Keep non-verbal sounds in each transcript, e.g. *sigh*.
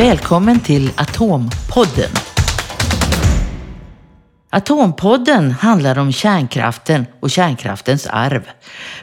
Välkommen till Atompodden. Atompodden handlar om kärnkraften och kärnkraftens arv.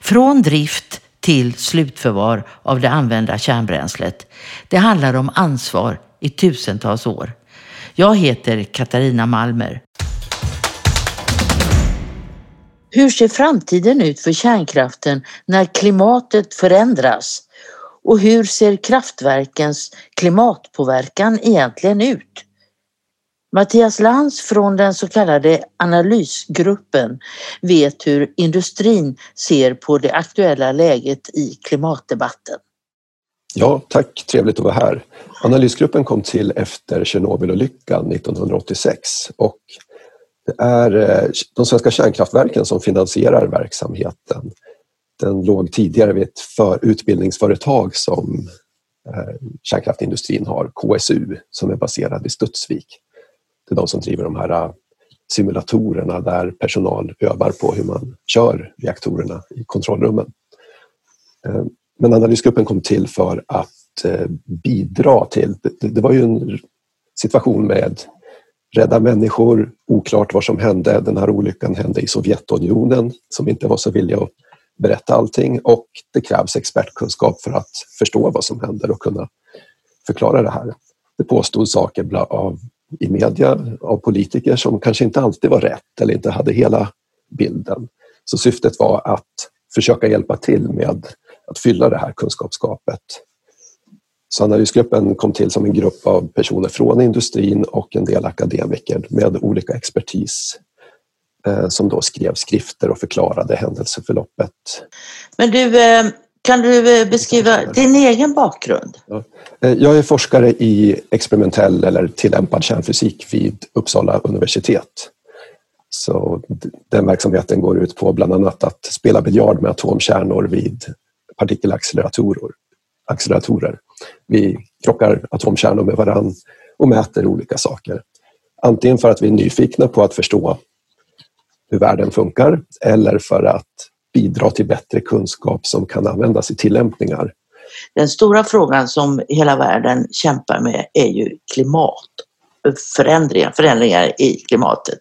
Från drift till slutförvar av det använda kärnbränslet. Det handlar om ansvar i tusentals år. Jag heter Katarina Malmer. Hur ser framtiden ut för kärnkraften när klimatet förändras? Och hur ser kraftverkens klimatpåverkan egentligen ut? Mattias Lantz från den så kallade analysgruppen vet hur industrin ser på det aktuella läget i klimatdebatten. Ja, tack. Trevligt att vara här. Analysgruppen kom till efter Tjernobylolyckan 1986 och det är eh, de svenska kärnkraftverken som finansierar verksamheten. Den låg tidigare vid ett för utbildningsföretag som eh, kärnkraftindustrin har, KSU, som är baserad i Studsvik. Det är de som driver de här eh, simulatorerna där personal övar på hur man kör reaktorerna i kontrollrummen. Eh, men analysgruppen kom till för att eh, bidra till, det var ju en situation med rädda människor, oklart vad som hände. Den här olyckan hände i Sovjetunionen som inte var så villiga att berätta allting och det krävs expertkunskap för att förstå vad som händer och kunna förklara det här. Det påstod saker av, i media av politiker som kanske inte alltid var rätt eller inte hade hela bilden. Så syftet var att försöka hjälpa till med att fylla det här kunskapsgapet så analysgruppen kom till som en grupp av personer från industrin och en del akademiker med olika expertis som då skrev skrifter och förklarade händelseförloppet. Men du, eh, kan du eh, beskriva din egen bakgrund? Ja. Jag är forskare i experimentell eller tillämpad kärnfysik vid Uppsala universitet. Så den verksamheten går ut på bland annat att spela biljard med atomkärnor vid partikelacceleratorer acceleratorer. Vi krockar atomkärnor med varann och mäter olika saker. Antingen för att vi är nyfikna på att förstå hur världen funkar eller för att bidra till bättre kunskap som kan användas i tillämpningar. Den stora frågan som hela världen kämpar med är ju klimatförändringar, förändringar i klimatet.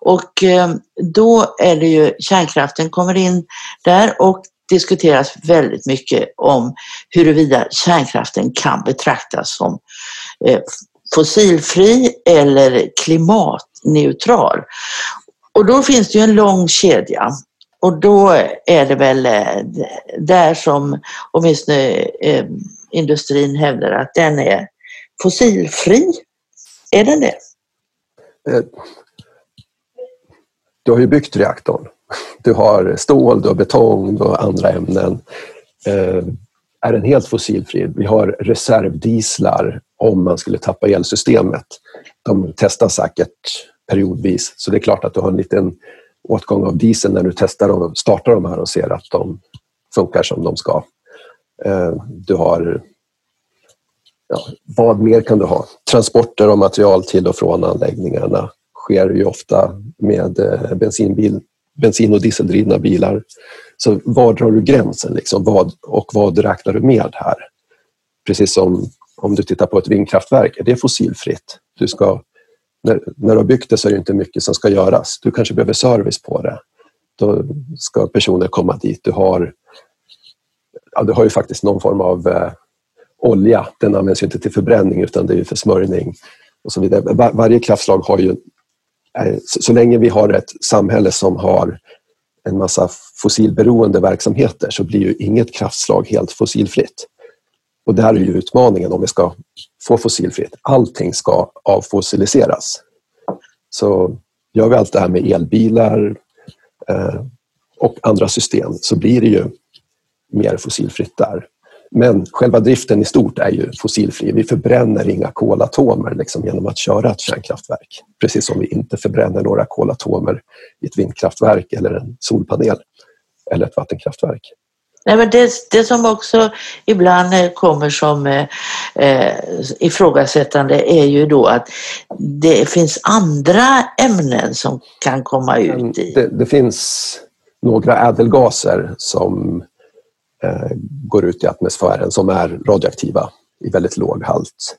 Och eh, då är det ju kärnkraften kommer in där och diskuteras väldigt mycket om huruvida kärnkraften kan betraktas som eh, fossilfri eller klimatneutral. Och då finns det ju en lång kedja och då är det väl eh, där som åtminstone eh, industrin hävdar att den är fossilfri. Är den det? Eh, du har ju byggt reaktorn du har stål, du har betong, och andra ämnen. Eh, är den helt fossilfri? Vi har reservdieslar om man skulle tappa elsystemet. De testas säkert periodvis, så det är klart att du har en liten åtgång av diesel när du testar och startar de här och ser att de funkar som de ska. Eh, du har ja, vad mer kan du ha? Transporter av material till och från anläggningarna sker ju ofta med eh, bensinbil, bensin och dieseldrivna bilar. Så var drar du gränsen liksom? vad, och vad räknar du med här? Precis som om du tittar på ett vindkraftverk, är det fossilfritt? Du ska, när, när du har byggt det så är det inte mycket som ska göras. Du kanske behöver service på det. Då ska personer komma dit. Du har, ja, du har ju faktiskt någon form av eh, olja. Den används ju inte till förbränning utan det är för smörjning. Och så vidare. Var, varje kraftslag har ju Eh, så länge vi har ett samhälle som har en massa fossilberoende verksamheter så blir ju inget kraftslag helt fossilfritt. Och där är ju utmaningen om vi ska få fossilfritt. Allting ska avfossiliseras. Så gör vi allt det här med elbilar eh, och andra system så blir det ju mer fossilfritt där. Men själva driften i stort är ju fossilfri. Vi förbränner inga kolatomer liksom genom att köra ett kärnkraftverk. Precis som vi inte förbränner några kolatomer i ett vindkraftverk eller en solpanel eller ett vattenkraftverk. Nej, men det, det som också ibland kommer som eh, eh, ifrågasättande är ju då att det finns andra ämnen som kan komma ut i... Det, det finns några ädelgaser som eh, går ut i atmosfären som är radioaktiva i väldigt låg halt.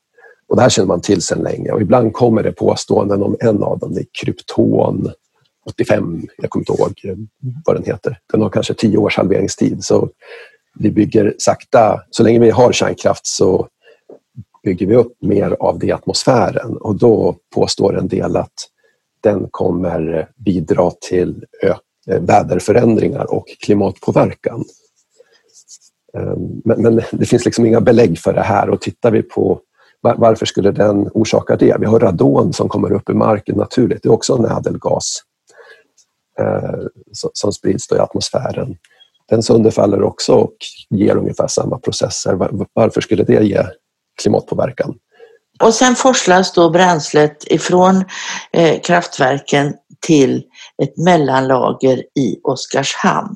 Och det här känner man till sedan länge och ibland kommer det påståenden om en av dem, det är krypton 85, jag kommer inte ihåg vad den heter. Den har kanske tio års halveringstid. Så vi bygger sakta, så länge vi har kärnkraft så bygger vi upp mer av det i atmosfären och då påstår en del att den kommer bidra till eh, väderförändringar och klimatpåverkan. Ehm, men, men, det finns liksom inga belägg för det här och tittar vi på varför skulle den orsaka det? Vi har radon som kommer upp i marken naturligt. Det är också en ädelgas som sprids i atmosfären. Den sönderfaller också och ger ungefär samma processer. Varför skulle det ge klimatpåverkan? Och sen forslas då bränslet ifrån eh, kraftverken till ett mellanlager i Oskarshamn.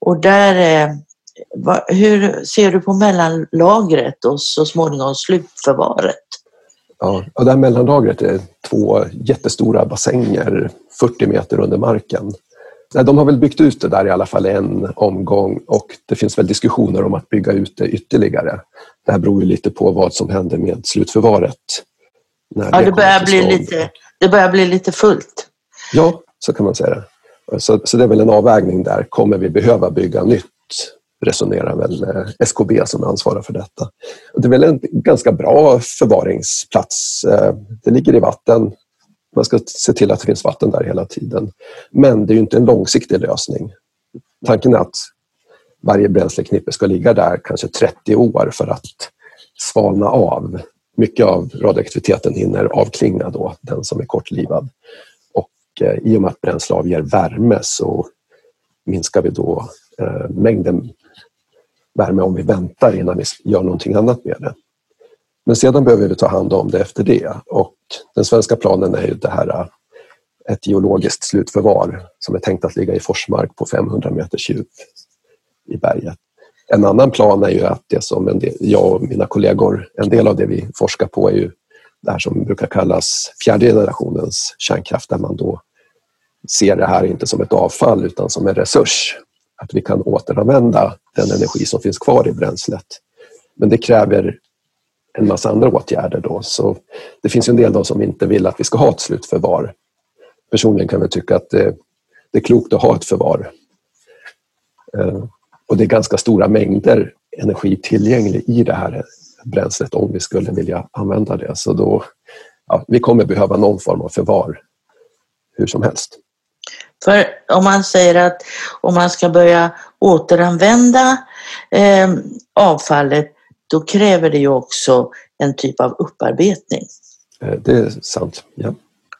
Och där eh, hur ser du på mellanlagret och så småningom slutförvaret? Ja, och det här mellanlagret är två jättestora bassänger 40 meter under marken. De har väl byggt ut det där i alla fall en omgång och det finns väl diskussioner om att bygga ut det ytterligare. Det här beror ju lite på vad som händer med slutförvaret. ja, det, det börjar, bli lite, det börjar bli lite fullt. Ja, så kan man säga det. Så, så det är väl en avvägning där. Kommer vi behöva bygga nytt resonerar väl eh, SKB som ansvarar för detta. Det är väl en ganska bra förvaringsplats. Eh, det ligger i vatten. Man ska se till att det finns vatten där hela tiden. Men det är ju inte en långsiktig lösning. Tanken är att varje bränsleknippe ska ligga där kanske 30 år för att svalna av. Mycket av radioaktiviteten hinner avklinga då, den som är kortlivad. Och eh, i och med att bränsle avger värme så minskar vi då mängden värme om vi väntar innan vi gör någonting annat med det. Men sedan behöver vi ta hand om det efter det och den svenska planen är ju det här äh, ett geologiskt slutförvar som är tänkt att ligga i Forsmark på 500 meters djup i berget. En annan plan är ju att det som en del, jag och mina kollegor, en del av det vi forskar på är ju det här som brukar kallas fjärde generationens kärnkraft där man då ser det här inte som ett avfall utan som en resurs att vi kan återanvända den energi som finns kvar i bränslet. Men det kräver en massa andra åtgärder då. Så det finns en del som inte vill att vi ska ha ett slutförvar. Personligen kan jag tycka att det, det är klokt att ha ett förvar. Eh, och det är ganska stora mängder energi tillgänglig i det här bränslet om vi skulle vilja använda det. Så då, ja, vi kommer behöva någon form av förvar hur som helst. För om man säger att om man ska börja återanvända eh, avfallet då kräver det ju också en typ av upparbetning. Eh, det är sant, ja.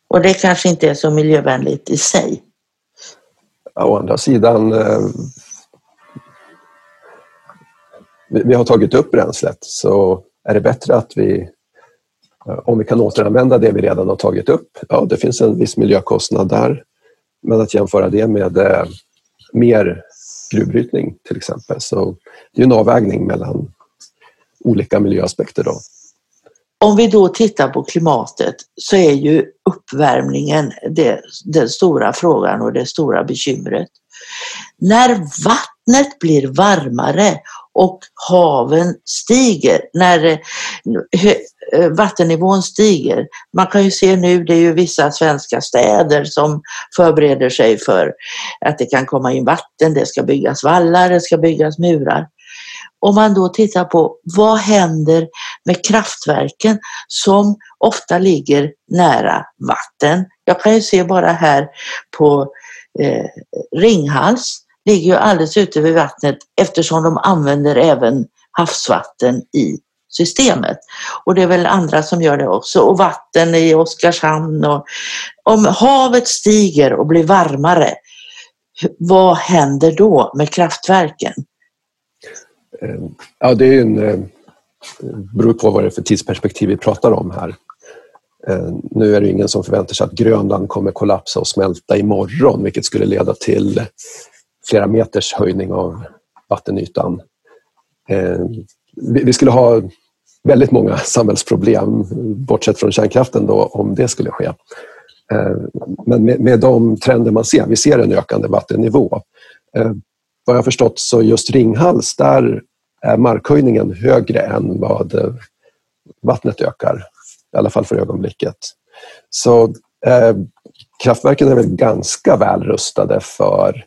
Och det kanske inte är så miljövänligt i sig. Å andra sidan eh, vi har tagit upp bränslet så är det bättre att vi eh, om vi kan återanvända det vi redan har tagit upp, ja det finns en viss miljökostnad där. Men att jämföra det med eh, mer gruvbrytning till exempel. Så det är en avvägning mellan olika miljöaspekter. Då. Om vi då tittar på klimatet så är ju uppvärmningen det, den stora frågan och det stora bekymret. När vattnet blir varmare och haven stiger, när eh, eh, vattennivån stiger. Man kan ju se nu, det är ju vissa svenska städer som förbereder sig för att det kan komma in vatten, det ska byggas vallar, det ska byggas murar. Om man då tittar på vad händer med kraftverken som ofta ligger nära vatten. Jag kan ju se bara här på eh, Ringhals ligger ju alldeles ute vid vattnet eftersom de använder även havsvatten i systemet. Och det är väl andra som gör det också. Och vatten i Oskarshamn. Och, om havet stiger och blir varmare, vad händer då med kraftverken? Ehm, ja, det är en, Det beror på vad det är för tidsperspektiv vi pratar om här. Ehm, nu är det ingen som förväntar sig att Grönland kommer kollapsa och smälta imorgon vilket skulle leda till flera meters höjning av vattenytan. Eh, vi skulle ha väldigt många samhällsproblem, bortsett från kärnkraften, då, om det skulle ske. Eh, men med, de trender man ser, vi ser en ökande vattennivå. Eh, vad jag förstått så just Ringhals, där är markhöjningen högre än vad vattnet ökar. I alla fall för ögonblicket. Så eh, kraftverken är väl ganska väl rustade för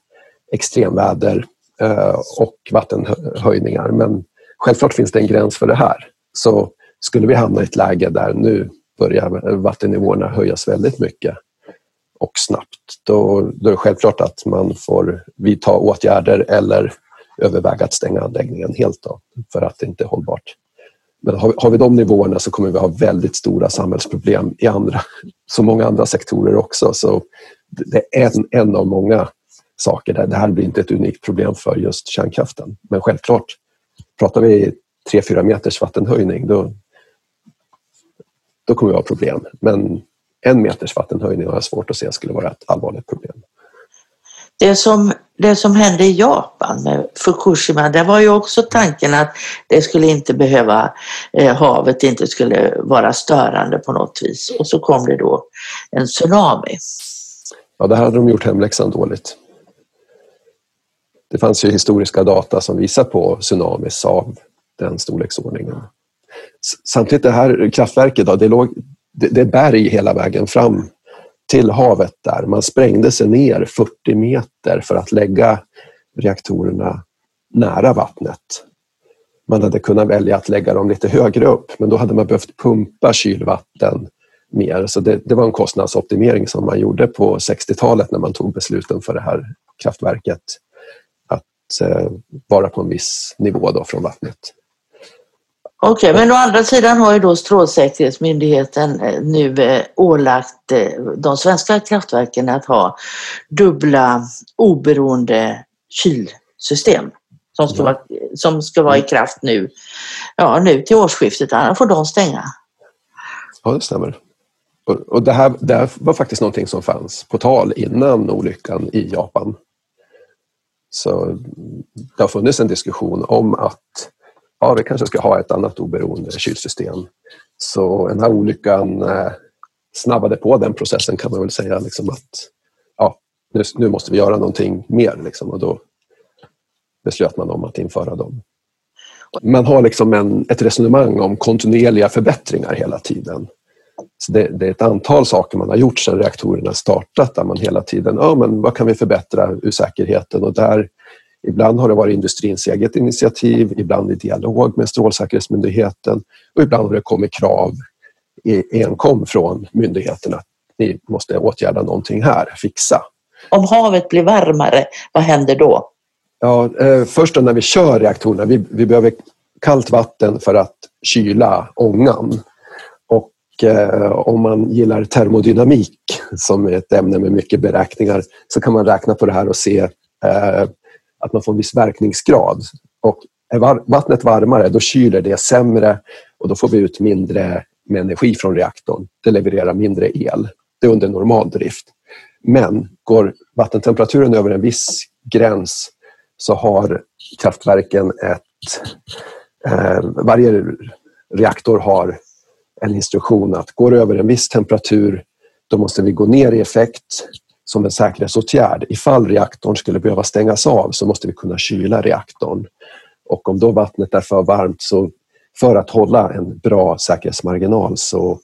extremväder eh, och vattenhöjningar. Men självklart finns det en gräns för det här. Så skulle vi hamna i ett läge där nu börjar vattennivåerna höjas väldigt mycket och snabbt, då, då är det självklart att man får vidta åtgärder eller överväga att stänga anläggningen helt då, för att det inte är hållbart. Men har, har vi de nivåerna så kommer vi ha väldigt stora samhällsproblem i andra, så många andra sektorer också. Så det är en, en av många saker där det här blir inte ett unikt problem för just kärnkraften. Men självklart, pratar vi 3-4 meters vattenhöjning då, då kommer vi ha problem. Men en meters vattenhöjning har jag svårt att se skulle vara ett allvarligt problem. Det som, det som hände i Japan med Fukushima, det var ju också tanken att det skulle inte behöva, eh, havet inte skulle vara störande på något vis. Och så kom det då en tsunami. Ja, det hade de gjort hemläxan dåligt. Det fanns ju historiska data som visar på tsunamis av den storleksordningen. Samtidigt det här kraftverket, då, det, låg, det, det är berg hela vägen fram till havet där. Man sprängde sig ner 40 meter för att lägga reaktorerna nära vattnet. Man hade kunnat välja att lägga dem lite högre upp men då hade man behövt pumpa kylvatten mer. Så det, det var en kostnadsoptimering som man gjorde på 60-talet när man tog besluten för det här kraftverket. Eh, vara på en viss nivå då från vattnet. Okej, okay, men å andra sidan har ju då Strålsäkerhetsmyndigheten eh, nu eh, ålagt de svenska kraftverken att ha dubbla oberoende kylsystem som ska, vara, som ska vara i kraft nu, ja, nu till årsskiftet, annars får de stänga. Ja, det stämmer. Och, det, här, det här var faktiskt någonting som fanns på tal innan olyckan i Japan. Så det har funnits en diskussion om att ja, vi kanske ska ha ett annat oberoende kylsystem. Så den här olyckan eh, snabbade på den processen kan man väl säga. Liksom att ja, nu, nu måste vi göra någonting mer. Liksom, och då beslöt man om att införa dem. Man har liksom en, ett resonemang om kontinuerliga förbättringar hela tiden. Så det, det, är ett antal saker man har gjort sedan reaktorerna startat där man hela tiden, ja men vad kan vi förbättra ur säkerheten och där Ibland har det varit industrins eget initiativ, ibland i dialog med Strålsäkerhetsmyndigheten och ibland har det kommit krav enkom från myndigheten att ni måste åtgärda någonting här, fixa. Om havet blir varmare, vad händer då? Ja, eh, först när vi kör reaktorerna, vi, vi behöver kallt vatten för att kyla ångan. Och om man gillar termodynamik, som är ett ämne med mycket beräkningar, så kan man räkna på det här och se eh, att man får en viss verkningsgrad. Och är vattnet varmare, då kyler det sämre och då får vi ut mindre med energi från reaktorn. Det levererar mindre el. Det är under normal drift. Men går vattentemperaturen över en viss gräns så har kraftverken ett... Eh, varje reaktor har en instruktion att går det över en viss temperatur då måste vi gå ner i effekt som en säkerhetsåtgärd. Ifall reaktorn skulle behöva stängas av så måste vi kunna kyla reaktorn. Och om då vattnet är för varmt så för att hålla en bra säkerhetsmarginal så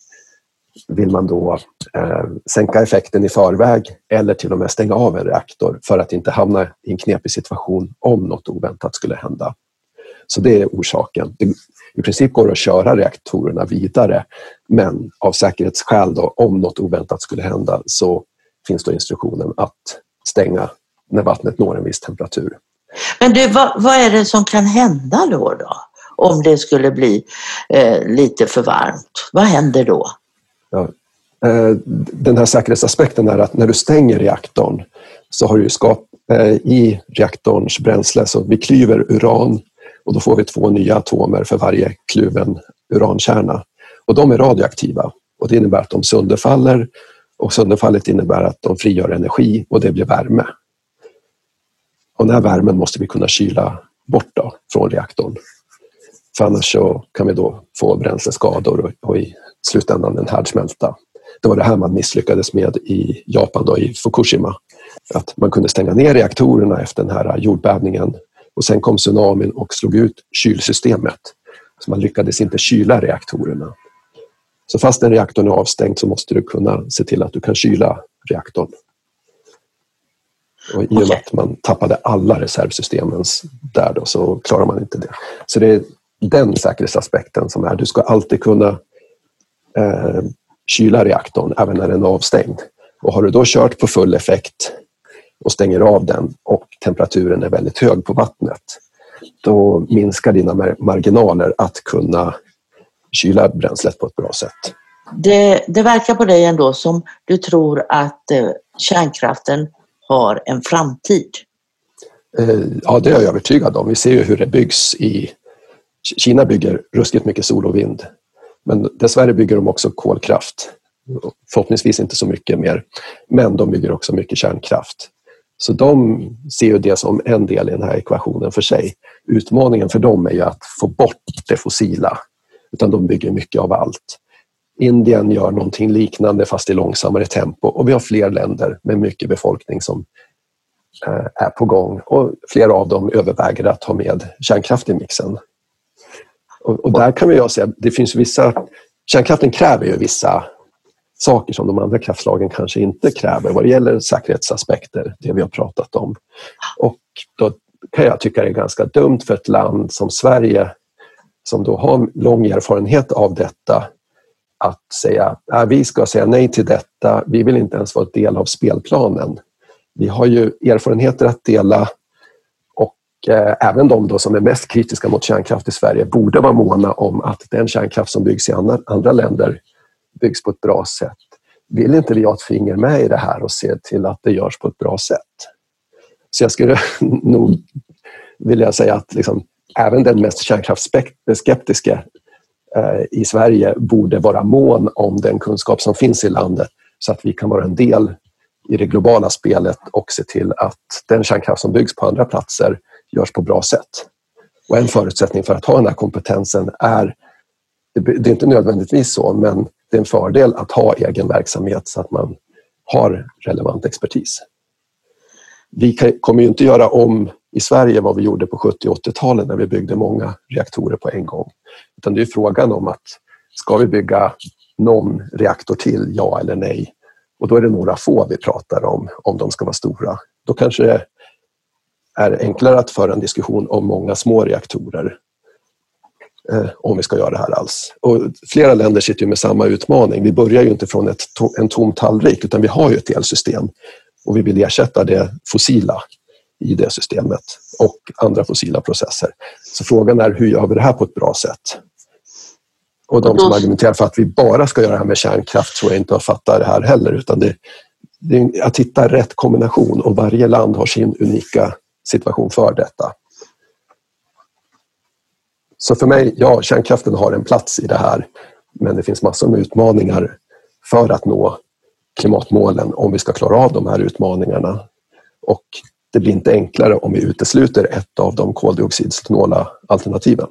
vill man då eh, sänka effekten i förväg eller till och med stänga av en reaktor för att inte hamna i en knepig situation om något oväntat skulle hända. Så det är orsaken. Det, I princip går det att köra reaktorerna vidare men av säkerhetsskäl då, om något oväntat skulle hända så finns då instruktionen att stänga när vattnet når en viss temperatur. Men du, vad, vad är det som kan hända då? då? Om det skulle bli eh, lite för varmt, vad händer då? Ja, eh, den här säkerhetsaspekten är att när du stänger reaktorn så har du skap, eh, i reaktorns bränsle, så vi klyver uran och då får vi två nya atomer för varje kluven urankärna. Och de är radioaktiva och det innebär att de sönderfaller och sönderfallet innebär att de frigör energi och det blir värme. Och den här värmen måste vi kunna kyla bort då, från reaktorn. För annars så kan vi då få bränsleskador och, i slutändan en härdsmälta. Det var det här man misslyckades med i Japan, då, i Fukushima. Att man kunde stänga ner reaktorerna efter den här jordbävningen och sen kom tsunamin och slog ut kylsystemet. Så man lyckades inte kyla reaktorerna. Så fast en reaktorn är avstängd så måste du kunna se till att du kan kyla reaktorn. Och I och med att man tappade alla reservsystemen där då, så klarar man inte det. Så det är den säkerhetsaspekten som är, du ska alltid kunna eh, kyla reaktorn även när den är avstängd. Och har du då kört på full effekt och stänger av den och temperaturen är väldigt hög på vattnet, då minskar dina marginaler att kunna kyla bränslet på ett bra sätt. Det, det verkar på dig ändå som du tror att eh, kärnkraften har en framtid. Eh, ja, det är jag övertygad om. Vi ser ju hur det byggs i... Kina bygger ruskigt mycket sol och vind. Men dessvärre bygger de också kolkraft. Förhoppningsvis inte så mycket mer. Men de bygger också mycket kärnkraft. Så de ser ju det som en del i den här ekvationen för sig. Utmaningen för dem är ju att få bort det fossila. Utan de bygger mycket av allt. Indien gör någonting liknande fast i långsammare tempo och vi har fler länder med mycket befolkning som eh, är på gång och flera av dem överväger att ha med kärnkraft i mixen. Och, och där kan vi säga, det finns vissa, kärnkraften kräver ju vissa saker som de andra kraftslagen kanske inte kräver vad det gäller säkerhetsaspekter, det vi har pratat om. Och då kan jag tycka det är ganska dumt för ett land som Sverige som då har lång erfarenhet av detta att säga att vi ska säga nej till detta, vi vill inte ens vara en del av spelplanen. Vi har ju erfarenheter att dela och eh, även de då som är mest kritiska mot kärnkraft i Sverige borde vara måna om att den kärnkraft som byggs i andra, andra länder byggs på ett bra sätt. Vill inte vi ha ett finger med i det här och se till att det görs på ett bra sätt? Så jag skulle *laughs* nog vilja säga att liksom, även den mest kärnkraftsskeptiska Eh, i Sverige borde vara mån om den kunskap som finns i landet så att vi kan vara en del i det globala spelet och se till att den kärnkraft som byggs på andra platser görs på bra sätt. Och en förutsättning för att ha den här kompetensen är, det är inte nödvändigtvis så, men det är en fördel att ha egen verksamhet så att man har relevant expertis. Vi kommer ju inte göra om i Sverige vad vi gjorde på 70 och 80-talen när vi byggde många reaktorer på en gång. Utan det är frågan om att ska vi bygga någon reaktor till, ja eller nej? Och då är det några få vi pratar om, om de ska vara stora. Då kanske det är enklare att föra en diskussion om många små reaktorer om vi ska göra det här alls. Och flera länder sitter med samma utmaning. Vi börjar ju inte från ett en tom tallrik utan vi har ju ett elsystem och vi vill ersätta det fossila i det systemet och andra fossila processer. Så frågan är hur gör vi det här på ett bra sätt? Och de som argumenterar för att vi bara ska göra det här med kärnkraft tror jag inte har fattat det här heller utan det, det är att hitta rätt kombination och varje land har sin unika situation för detta. Så för mig, ja, kärnkraften har en plats i det här men det finns massor med utmaningar för att nå klimatmålen om vi ska klara av de här utmaningarna. Och det blir inte enklare om vi utesluter ett av de koldioxidsnåla alternativen.